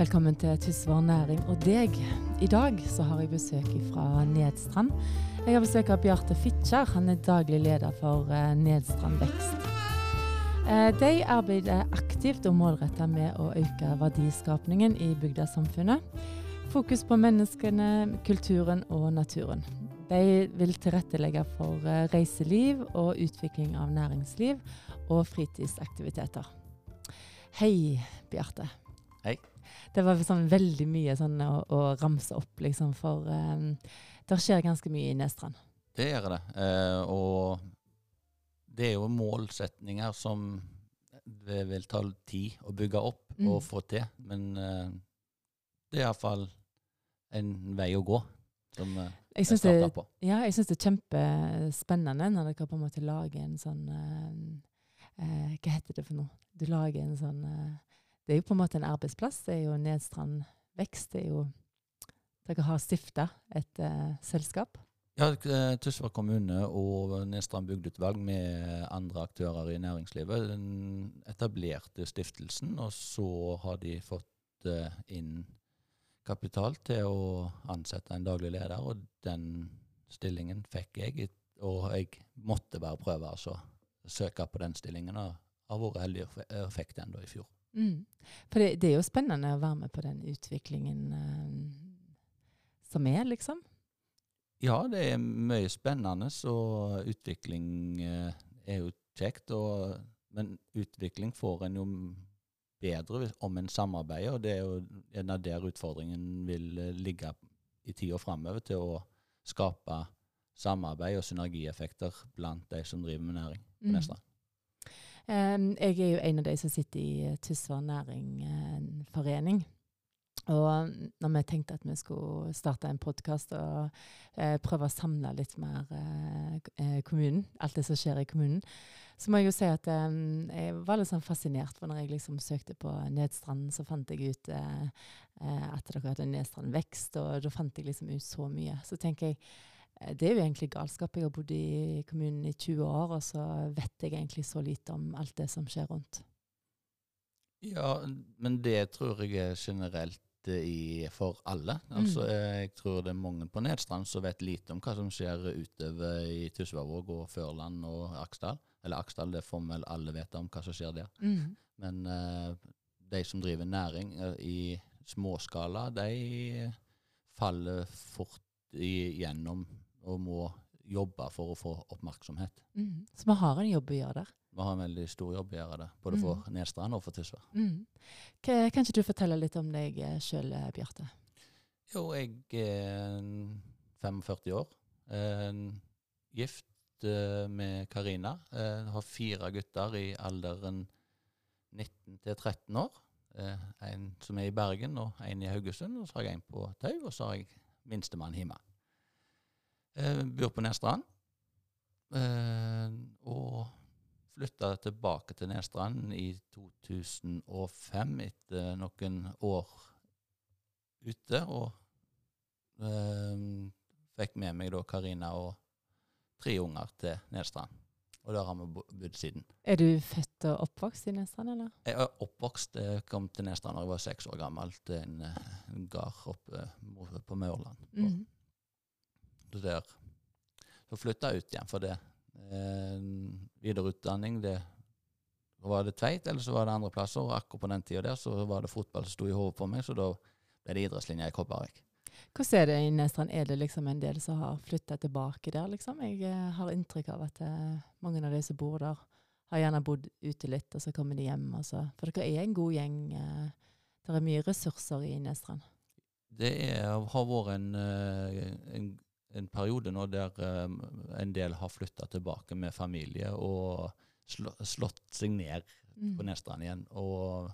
Velkommen til Tysvær næring og deg. I dag så har jeg besøk fra Nedstrand. Jeg har besøk av Bjarte Fitjar. Han er daglig leder for eh, Nedstrand Vekst. Eh, de arbeider aktivt og målretta med å øke verdiskapningen i bygdesamfunnet. Fokus på menneskene, kulturen og naturen. De vil tilrettelegge for eh, reiseliv og utvikling av næringsliv og fritidsaktiviteter. Hei, Bjarte. Hei. Det var sånn veldig mye sånn å, å ramse opp, liksom, for um, det skjer ganske mye i Nestrand. Det gjør det. Eh, og det er jo målsetninger som det vil ta tid å bygge opp Mm. og få til. Men eh, det er iallfall en vei å gå som eh, Jeg syns det, ja, det er kjempespennende når dere på en måte lager en sånn eh, eh, Hva heter det for noe? Du lager en sånn eh, Det er jo på en måte en arbeidsplass. Det er jo Nedstrand Vekst. Det er jo Dere har stifta et uh, selskap. Ja, eh, Tysvær kommune og Nedstrand bygdeutvalg med andre aktører i næringslivet den etablerte stiftelsen, og så har de fått uh, inn kapital til å ansette en daglig leder, og den stillingen fikk jeg, og jeg måtte bare prøve altså, å søke på den stillingen, og har vært heldig og fikk den da i fjor. Mm. For det, det er jo spennende å være med på den utviklingen eh, som er, liksom. Ja, det er mye spennende, og utvikling eh, er jo kjekt. Og, men utvikling får en jo bedre om en samarbeider, og det er jo en av der utfordringen vil eh, ligge i tida framover til å skape samarbeid og synergieffekter blant de som driver med næring på Mm. Um, jeg er jo en av de som sitter i eh, Tysvær næringforening. Og når vi tenkte at vi skulle starte en podkast og eh, prøve å samle litt mer eh, eh, kommunen, alt det som skjer i kommunen, så må jeg jo si at eh, jeg var litt sånn fascinert. For når jeg liksom søkte på Nedstrand, så fant jeg ut eh, eh, at dere hadde Nedstrand Vekst, og da fant jeg liksom ut så mye. Så tenker jeg eh, det er jo egentlig galskap. Jeg har bodd i kommunen i 20 år, og så vet jeg egentlig så lite om alt det som skjer rundt. Ja, men det tror jeg er generelt eh, i, for alle. Altså, mm. Jeg tror det er mange på Nedstrand som vet lite om hva som skjer utover i Tysværvåg og Førland og Aksdal. Eller Aksdal, det får vel alle vite om hva som skjer der. Men uh, de som driver næring eh, i småskala, de faller fort igjennom og må jobbe for å få oppmerksomhet. Mm. Så vi har en jobb å gjøre der. Vi har en veldig stor jobb å gjøre der, både for Nedstrand og for Tysvær. Mm. Kan ikke du fortelle litt om deg sjøl, Bjarte? Jo, jeg er 45 år. Eh, gift eh, med Karina. Eh, har fire gutter i alderen 19 til 13 år. Eh, en som er i Bergen, og en i Haugesund. Og så har jeg en på Tau, og så har jeg minstemann hjemme. Eh, bor på Nedstrand. Eh, og flytta tilbake til Nedstrand i 2005 etter noen år ute. Og eh, fikk med meg da Karina og tre unger til Nedstrand. Og der har vi bodd siden. Er du født og oppvokst i Nesstrand, eller? Jeg er oppvokst, jeg kom til Nedstrand da jeg var seks år gammel, til en, eh, en gard oppe på Maurland. Og Mm. Der Så flytta jeg ut igjen for det. Eh, videreutdanning, det var det Tveit, eller så var det andre plasser. Og akkurat på den tida der så var det fotball som sto i hodet på meg, så da ble det idrettslinja i Kopervik. Hvordan er det i Nestrand? Er det liksom en del som har flytta tilbake der, liksom? Jeg eh, har inntrykk av at eh, mange av de som bor der, har gjerne bodd ute litt, og så kommer de hjem. Og så. For dere er en god gjeng. Eh, det er mye ressurser i Nestrand. Det er, har vært en, en, en periode nå der eh, en del har flytta tilbake med familie og slått seg ned Mm. på Nedstrand igjen. Og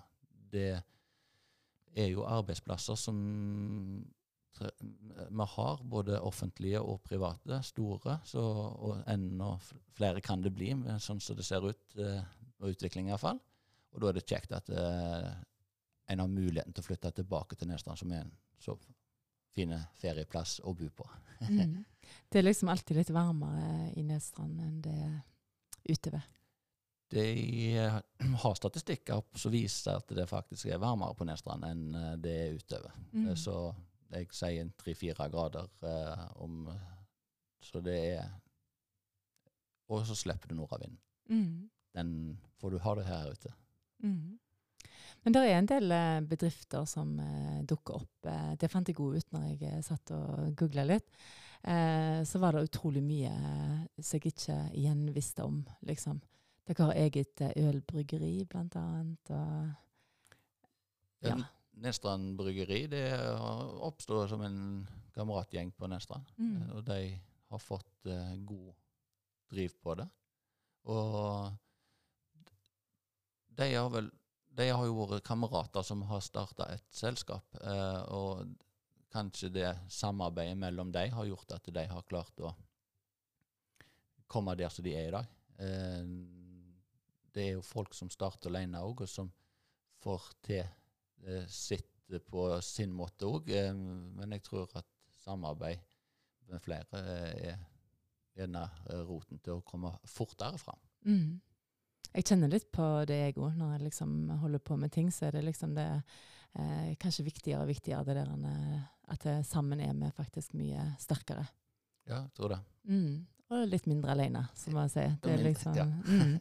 det er jo arbeidsplasser som vi har, både offentlige og private, store. Så, og enda flere kan det bli, sånn som det ser ut, eh, og utvikling iallfall. Og da er det kjekt at eh, en har muligheten til å flytte tilbake til Nedstrand, som er en så fine ferieplass å bo på. Mm. Det er liksom alltid litt varmere i Nedstrand enn det er utover. De eh, har statistikker som viser at det faktisk er varmere på Nedstrand enn eh, det er utover. Mm. Så jeg sier tre-fire grader eh, om Så det er Og så slipper du nordavinden. Mm. Den får du ha det her ute. Mm. Men det er en del eh, bedrifter som eh, dukker opp. Eh, det fant jeg òg ut når jeg satt og googla litt. Så var det utrolig mye som jeg ikke igjen visste om, liksom. Dere har eget ølbryggeri, blant annet. Og, Ja. Nestrand bryggeri det har som en kameratgjeng på Nestrand. Mm. Og de har fått god driv på det. Og de har vel De har jo vært kamerater som har starta et selskap. Eh, og kanskje det samarbeidet mellom de har gjort at de har klart å komme der som de er i dag. Eh, det er jo folk som starter alene òg, og som får til eh, sitt på sin måte òg. Men jeg tror at samarbeid med flere er gjerne roten til å komme fortere fram. Mm. Jeg kjenner litt på det jeg òg. Når jeg liksom holder på med ting, så er det liksom det eh, kanskje viktigere og viktigere det der eh, at det, sammen er vi faktisk mye sterkere. Ja, jeg tror det. Mm. Og litt mindre alene, som jeg sier. Det er liksom, ja. mm.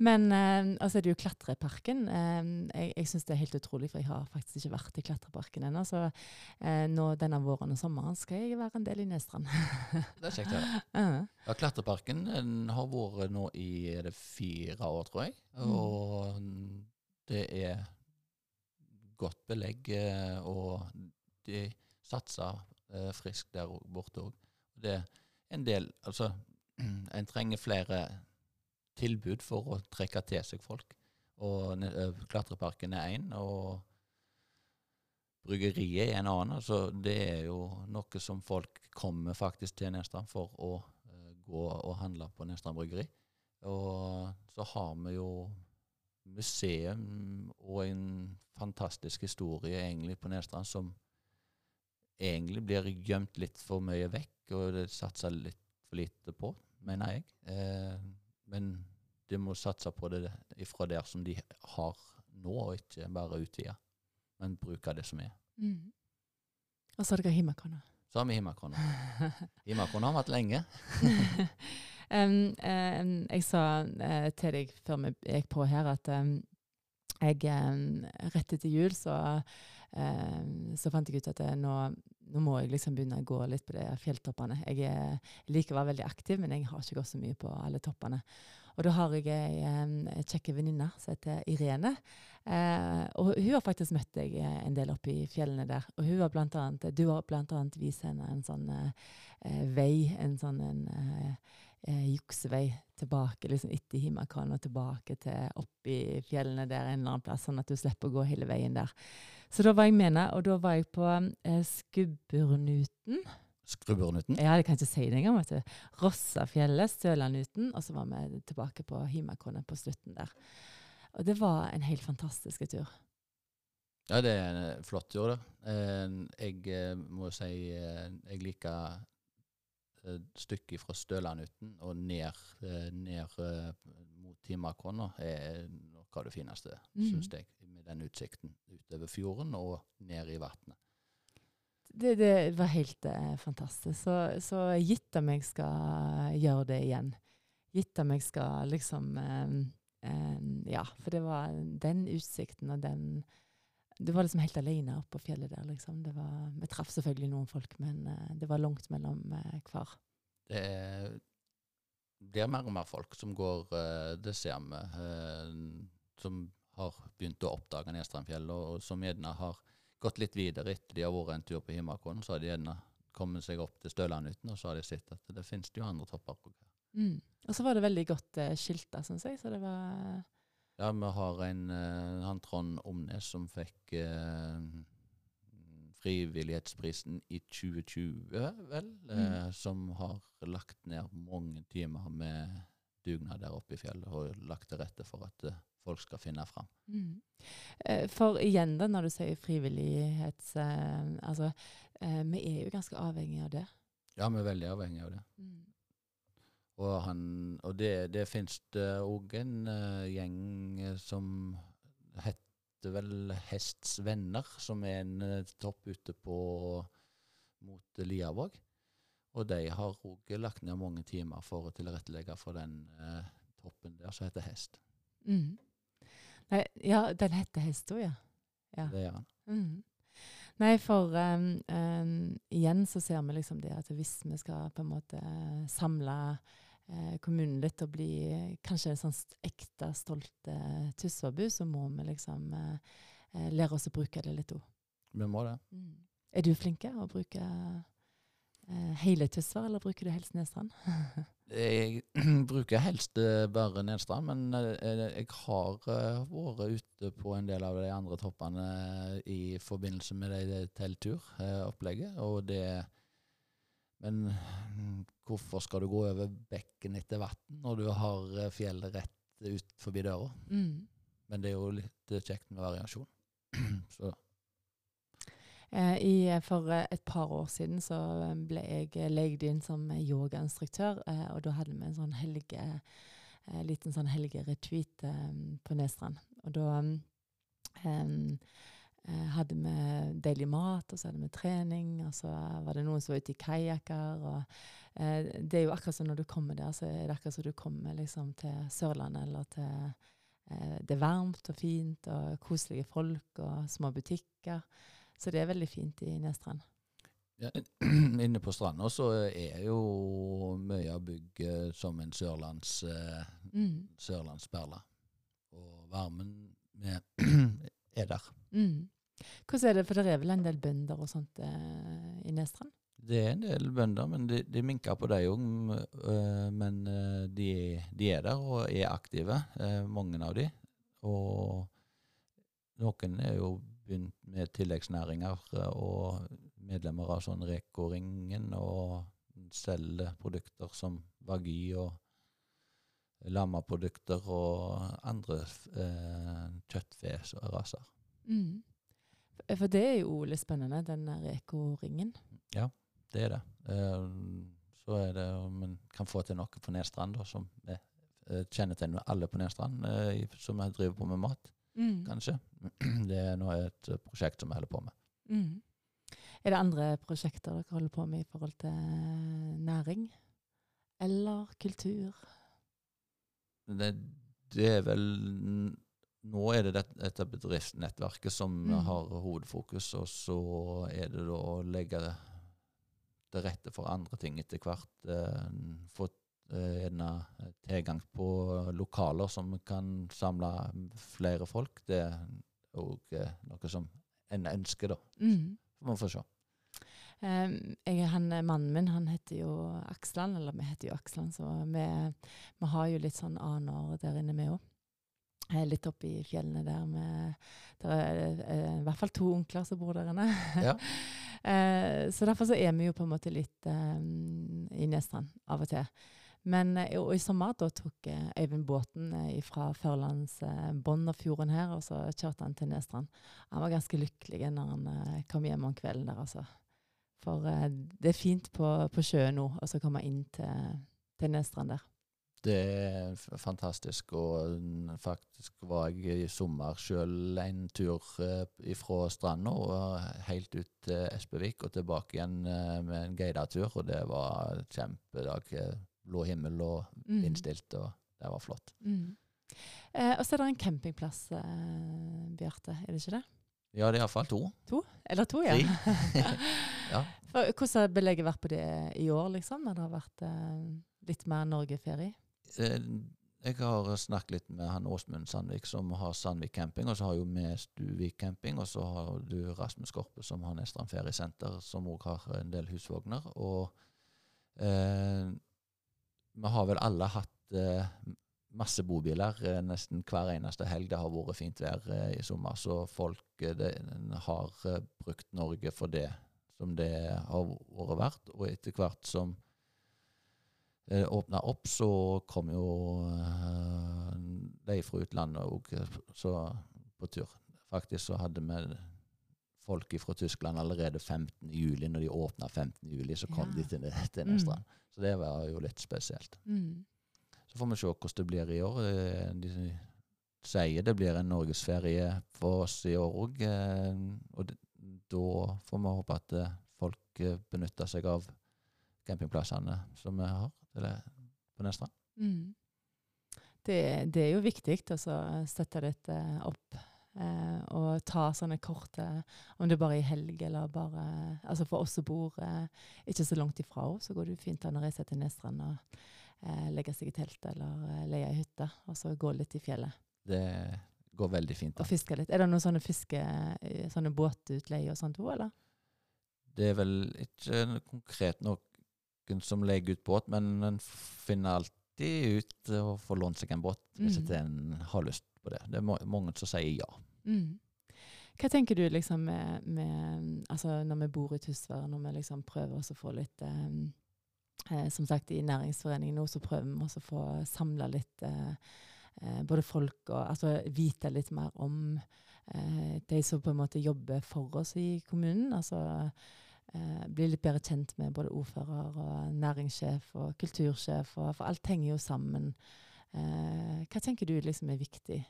Men eh, altså er det jo Klatreparken. Eh, jeg jeg syns det er helt utrolig, for jeg har faktisk ikke vært i Klatreparken ennå. Så eh, nå denne våren og sommeren skal jeg være en del i Nestrand. Det er kjekt å høre. Ja. Ja, Klatreparken den har vært nå i det fire år, tror jeg. Mm. Og det er godt belegg, eh, og de satser eh, friskt der borte òg. Det er en del Altså, en trenger flere tilbud for å trekke til seg folk. Og Klatreparken er én, og bryggeriet er en annen. Altså, det er jo noe som folk kommer faktisk til Nestrand for å gå og handle på Nestrand bryggeri. Og så har vi jo museum og en fantastisk historie egentlig på Nestrand som egentlig blir gjemt litt for mye vekk, og det satser litt for lite på, mener jeg. Eh, men de må satse på det ifra der som de har nå, og ikke bare utvide, men bruke det som er. Mm. Og så har dere Himakona. Så har vi Himakona. Himakona har vært lenge. um, um, jeg sa uh, til deg før vi gikk på her, at um, jeg um, rett etter jul så, um, så fant jeg ut at eh, nå, nå må jeg liksom begynne å gå litt på de fjelltoppene. Jeg er, likevel veldig aktiv, men jeg har ikke gått så mye på alle toppene. Og da har jeg ei kjekk venninne som heter Irene. Eh, og hun har faktisk møtt deg eh, en del oppe i fjellene der. Og hun har blant annet, du har annet vist henne en sånn eh, eh, vei, en sånn en, eh, eh, juksevei tilbake, liksom etter Himakan og tilbake til opp i fjellene der en eller annen plass, sånn at du slipper å gå hele veien der. Så da var jeg med henne, og da var jeg på eh, Skubburnuten. Skrubburnuten. Ja, jeg kan ikke si det engang. vet du. Rossafjellet, Stølanduten, og så var vi tilbake på Himakonet på slutten der. Og det var en helt fantastisk tur. Ja, det er en flott tur, det. Eh, Jeg eh, må si eh, jeg liker eh, stykket fra Stølanuten og ned, eh, ned eh, mot Himakonna er noe av det fineste, Mm. syns jeg. Med den utsikten utover fjorden og ned i vannet. Det, det var helt eh, fantastisk. Så, så gitt om jeg skal gjøre det igjen. Gitt om jeg skal liksom eh, eh, Ja, for det var den utsikten og den Du var liksom helt alene oppe på fjellet der, liksom. Det var, vi traff selvfølgelig noen folk, men eh, det var langt mellom eh, hver. Det er, blir mer og mer folk som går, eh, det ser vi, som har begynt å oppdage Nedstrandfjellet, og, som gjerne har gått litt videre etter de har vært en tur på Himakon, så har de gjerne kommet seg opp til Stølandhytten, og så har de sett at det finnes jo andre topper. Mm. Og så var det veldig godt eh, skilta, syns jeg. Så det var Ja, vi har en, eh, han Trond Omnes som fikk eh, frivillighetsprisen i 2020, vel, eh, som har lagt ned mange timer med dugnad der oppe i fjellet, og lagt til rette for at eh, folk skal finne fram. Mm. Eh, For igjen, da, når du sier frivillighets... Eh, altså, eh, vi er jo ganske avhengig av det. Ja, vi er veldig avhengig av det. Mm. Og, han, og det, det finnes det òg en uh, gjeng som heter vel Hests Venner, som er en uh, topp ute på mot Liavåg. Og de har òg lagt ned mange timer for å tilrettelegge for den uh, toppen der som heter Hest. Mm. Nei, ja, den heter Hesto, ja. ja. Det gjør han. Mm. Nei, for um, um, igjen så ser vi liksom det at hvis vi skal på en måte samle uh, kommunen litt og bli kanskje en sånn ekte, stolt uh, Tysvabu, så må vi liksom uh, lære oss å bruke det litt òg. Vi må det. Mm. Er du flink å bruke hele Tysvær, eller bruker du helst Nedstrand? Jeg bruker helst bare Nedstrand, men jeg har vært ute på en del av de andre toppene i forbindelse med det teltturopplegget. Og det Men hvorfor skal du gå over bekken etter vann når du har fjellet rett ut forbi døra? Mm. Men det er jo litt kjekt med variasjon. Så Eh, I, for eh, et par år siden så ble jeg leid inn som yogainstruktør, eh, og da hadde vi en sånn helge, liten sånn helgeretreat på Nesstrand. Og da um, hadde vi deilig mat, og så hadde vi trening, og så var det noen som var ute i kajakker. Eh, det er jo akkurat som når du kommer der, så er det akkurat som du kommer liksom, til Sørlandet eller til Det er varmt og fint og koselige folk og små butikker. Så det er veldig fint i Nedstrand. Ja, inne på stranda så er jo mye av bygget som en sørlands, eh, Mm. sørlandsperle. Og varmen med, er der. Mm. Hvordan er det, for det er vel en del bønder og sånt eh, i Nedstrand? Det er en del bønder, men de, de minker på dem òg. Men eh, de, de er der og er aktive, eh, mange av de. Og noen er jo begynt med tilleggsnæringer eh, og medlemmer av sånn Reko-ringen og selger produkter som Vagi og lammeprodukter og andre eh, kjøttferaser. Mm. For- det er jo litt spennende, den Reko-ringen. Ja, Det er det. Eh, så er det om en kan få til noe på Nedstrand, da, som er eh, kjennetegner alle på Nedstrand, eh, som driver på med mat, Mm. kanskje. Det er nå et eh, prosjekt som vi holder på med. Mm. Er det andre prosjekter dere holder på med i forhold til næring? Eller kultur? Det, det er vel Nå er det det, dette bedriftsnettverket som Mm. har hovedfokus, og så er det da å legge det til rette for andre ting etter hvert. Eh, få eh, tilgang på lokaler som kan samle flere folk. Det er òg noe som en ønsker, da. Mm. Man får se. Um, jeg, han, mannen min han heter jo Aksland, eller vi heter jo Aksland, så vi, vi har jo litt sånn aner der inne, vi òg. Litt oppe i fjellene der. Med, der er eh, i hvert fall to onkler som bor der inne. Ja. Eh, så derfor så er vi jo på en måte litt um, i Nedstrand av og til. Men eh, og i sommer da tok eh, Øyvind båten eh, fra Førlands eh, bånn av fjorden her, og så kjørte han til Nedstrand. Han var ganske lykkelig når han kom hjem om kvelden der, altså. For det er fint på, på sjøen nå og så komme inn til, til Nedstrand der. Det er fantastisk, og faktisk var jeg i sommer sjøl en tur fra stranda og helt ut til Espevik og tilbake igjen med en guidetur, og det var kjempedag. Blå himmel og Mm. vindstilt, og det var flott. Mm. Eh, og så er det en campingplass, eh, Bjarte, er det ikke det? Ja, det er iallfall to. To? Eller to, ja. Ja. For, hvordan har belegget vært på det i år, liksom? Når det har vært eh, litt mer Norgeferie? Eh, Jeg har snakket litt med han Åsmund Sandvik, som har Sandvik camping, og så har jo vi Stuvik camping, og så har du Rasmus Korpe, som har Nestrand feriesenter, som òg har en del husvogner. Og eh, vi har vel alle hatt eh, masse bobiler eh, nesten hver eneste helg. Det har vært fint vær eh, i sommer, så folk eh, det, har eh, brukt Norge for det som det har vært verdt. Og etter hvert som eh, åpna opp, så kom jo eh, de fra utlandet òg på tur. Faktisk så hadde vi folk fra Tyskland allerede 15. juli. Når de åpna 15. juli, så kom Ja. de til, til Mm. Så det var jo litt spesielt. Mm. Så får vi se hvordan det blir i år. Eh, De sier det blir en norgesferie for oss i år òg. Og da får vi håpe at eh, folk eh, benytter seg av campingplassene som vi har eller, på Nestrand. Mm. Det, det er jo viktig altså, å sette dette opp. Eh, og ta sånne korte Om det bare er i helg eller bare Altså for oss som bor eh, ikke så langt ifra henne, så går det fint an å reise til Nesstrand og eh, legge seg i telt eller eh, leie ei hytte, og så gå litt i fjellet. Det går veldig fint. Da. Og fiske litt. Er det noen sånne fiske, eh, sånne båtutleie og sånt òg, eller? Det er vel ikke konkret noen som legger ut båt, men en finner alltid ut og får lånt seg en båt hvis Mm. en har lyst på det. Det er mange som sier ja. Mm. Hva tenker du liksom med, med Altså når vi bor i Tysvær, når vi liksom prøver å få litt eh, eh, Som sagt, i næringsforeningen nå så prøver vi å få samla litt eh, eh, både folk og Altså vite litt mer om eh, de som på en måte jobber for oss i kommunen. Altså eh, bli litt bedre kjent med både ordfører og næringssjef og kultursjef, og, for alt henger jo sammen. Eh, hva tenker du liksom er viktig?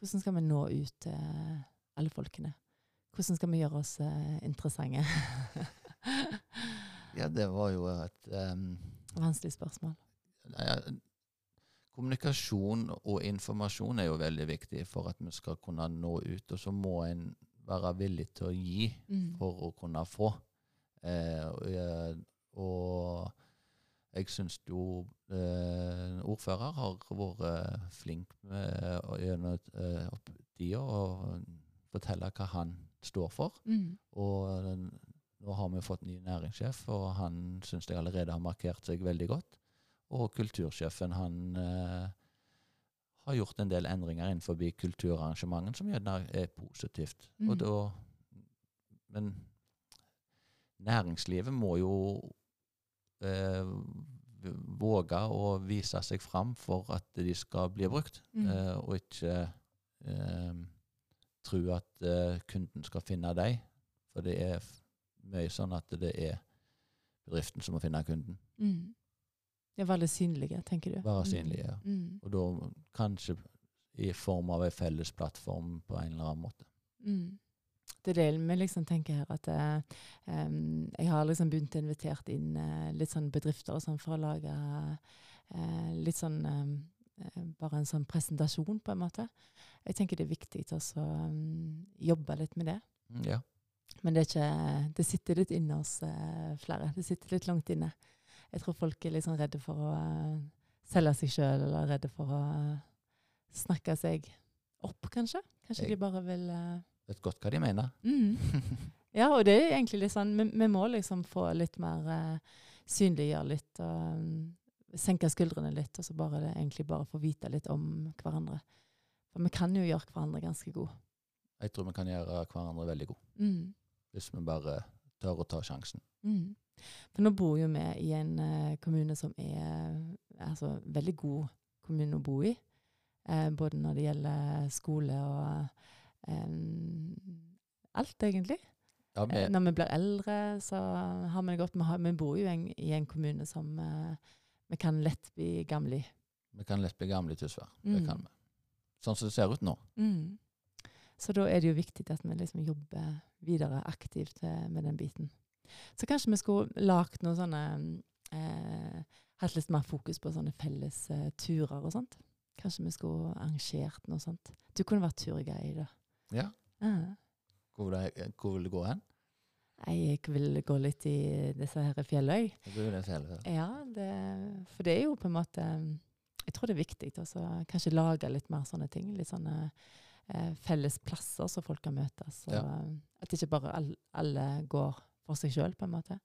Hvordan skal vi nå ut til alle folkene? Hvordan skal vi gjøre oss eh, interessante? Ja, det var jo et um, Vanskelig spørsmål. Nei, Kommunikasjon og informasjon er jo veldig viktig for at vi skal kunne nå ut. Og så må en være villig til å gi Mm. for å kunne få. Eh, og, og jeg syns jo eh, ordfører har vært flink med gjennom eh, tida å fortelle hva han står for. Mm. Og den, nå har vi fått ny næringssjef, og han syns jeg allerede har markert seg veldig godt. Og kultursjefen han eh, har gjort en del endringer innenfor kulturarrangementen som gjerne er positivt. Mm. Og da, men næringslivet må jo eh, våge å vise seg fram for at de skal bli brukt, Mm. eh, og ikke eh, tro at eh, kunden skal finne deg. For det er mye sånn at det er bedriften som må finne kunden. Mm. De er veldig synlige, tenker du? Være synlige, ja. Mm. Og da kanskje i form av en felles plattform på en eller annen måte. Mm. Det er det vi liksom tenker her, at eh, jeg har liksom begynt å invitere inn eh, litt sånn bedrifter og sånn for å lage eh, litt sånn eh, Bare en sånn presentasjon, på en måte. Jeg tenker det er viktig å um, jobbe litt med det. Mm, Ja. Men det, er ikke, det sitter litt inne hos eh, flere. Det sitter litt langt inne. Jeg tror folk er litt sånn redde for å eh, selge seg sjøl, eller redde for å snakke seg opp, kanskje. Kanskje Jeg- de bare vil Vet godt hva de mener. mm. Ja, og det er egentlig litt sånn Vi, vi må liksom få litt mer uh, Synliggjøre litt og um, senke skuldrene litt, og så bare det, egentlig bare få vite litt om hverandre. For vi kan jo gjøre hverandre ganske gode. Jeg tror vi kan gjøre hverandre veldig gode, Mm. hvis vi bare tør å ta sjansen. Mm. For nå bor jo vi i en uh, kommune som er altså, veldig god kommune å bo i. Uh, både når det gjelder skole og alt, egentlig. Ja, Eh, vi, når vi blir eldre, så har vi det godt. Vi, har, vi bor jo en, i en kommune som eh, vi kan lett bli gamle i. vi kan lett bli gamle i Tysvær. Mm. Det kan vi. Sånn som det ser ut nå. Mm. Så da er det jo viktig at vi liksom jobber videre aktivt eh, med den biten. Så kanskje vi skulle lagd noen sånne eh, Hatt litt mer fokus på sånne felles eh, turer og sånt. Kanskje vi skulle arrangert noe sånt. Du kunne vært turguide. Ja. Ah. Hvor vil det, hvor vil du gå hen? Nei, Jeg vil gå litt i disse her fjelløy. Det det hele. Ja, det, for det er jo på en måte Jeg tror det er viktig å kanskje lage litt mer sånne ting. Litt sånne eh, felles plasser så folk kan møtes. Og, Ja. At ikke bare alle, alle går for seg sjøl, på en måte.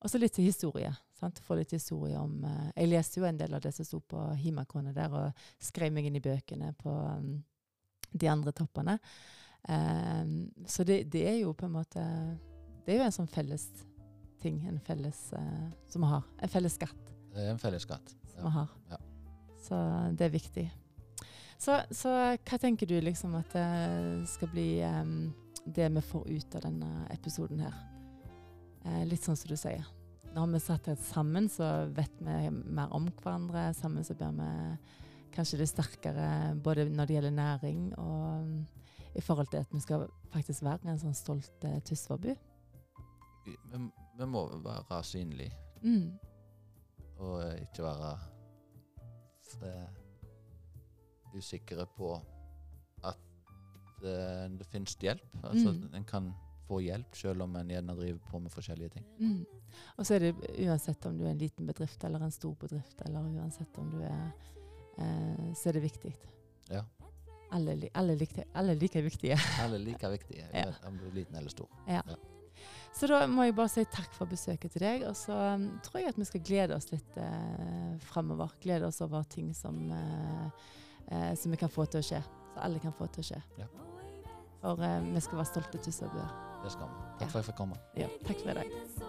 Og så litt til historie. sant? Få litt historie om eh, Jeg leste jo en del av det som sto på Himakone der, og skrev meg inn i bøkene på um, de andre toppene. Um, så det, det er jo på en måte Det er jo en sånn felles ting. En felles uh, som vi har. En felles skatt Det er en fellesskatt. som vi har. Ja. Så det er viktig. Så, så hva tenker du liksom at det skal bli um, det vi får ut av denne episoden her. Uh, litt sånn som du sier. Når vi satt her sammen, så vet vi mer om hverandre. Sammen så bør vi kanskje det er sterkere både når det gjelder næring og mm, i forhold til at vi skal faktisk være en sånn stolt eh, Tysværbu. Vi, vi må være synlige, Mm. og eh, ikke være usikre på at eh, det finnes hjelp. Altså, Mm. En kan få hjelp selv om en gjerne driver på med forskjellige ting. Mm. Og så er det uansett om du er en liten bedrift eller en stor bedrift, eller uansett om du er eh, Så er det viktig. Ja. Alle, li- alle, likte, alle like viktige. Alle like viktige, Ja. liten eller stor. Så da må jeg bare si takk for besøket til deg. Og så um, tror jeg at vi skal glede oss litt eh, framover. Glede oss over ting som, eh, eh, som vi kan få til å skje. Så alle kan få til å skje. Ja. For eh, vi skal være stolte tussabøer. Det skal vi. Ja. Takk for at jeg fikk komme. Ja, takk for i dag.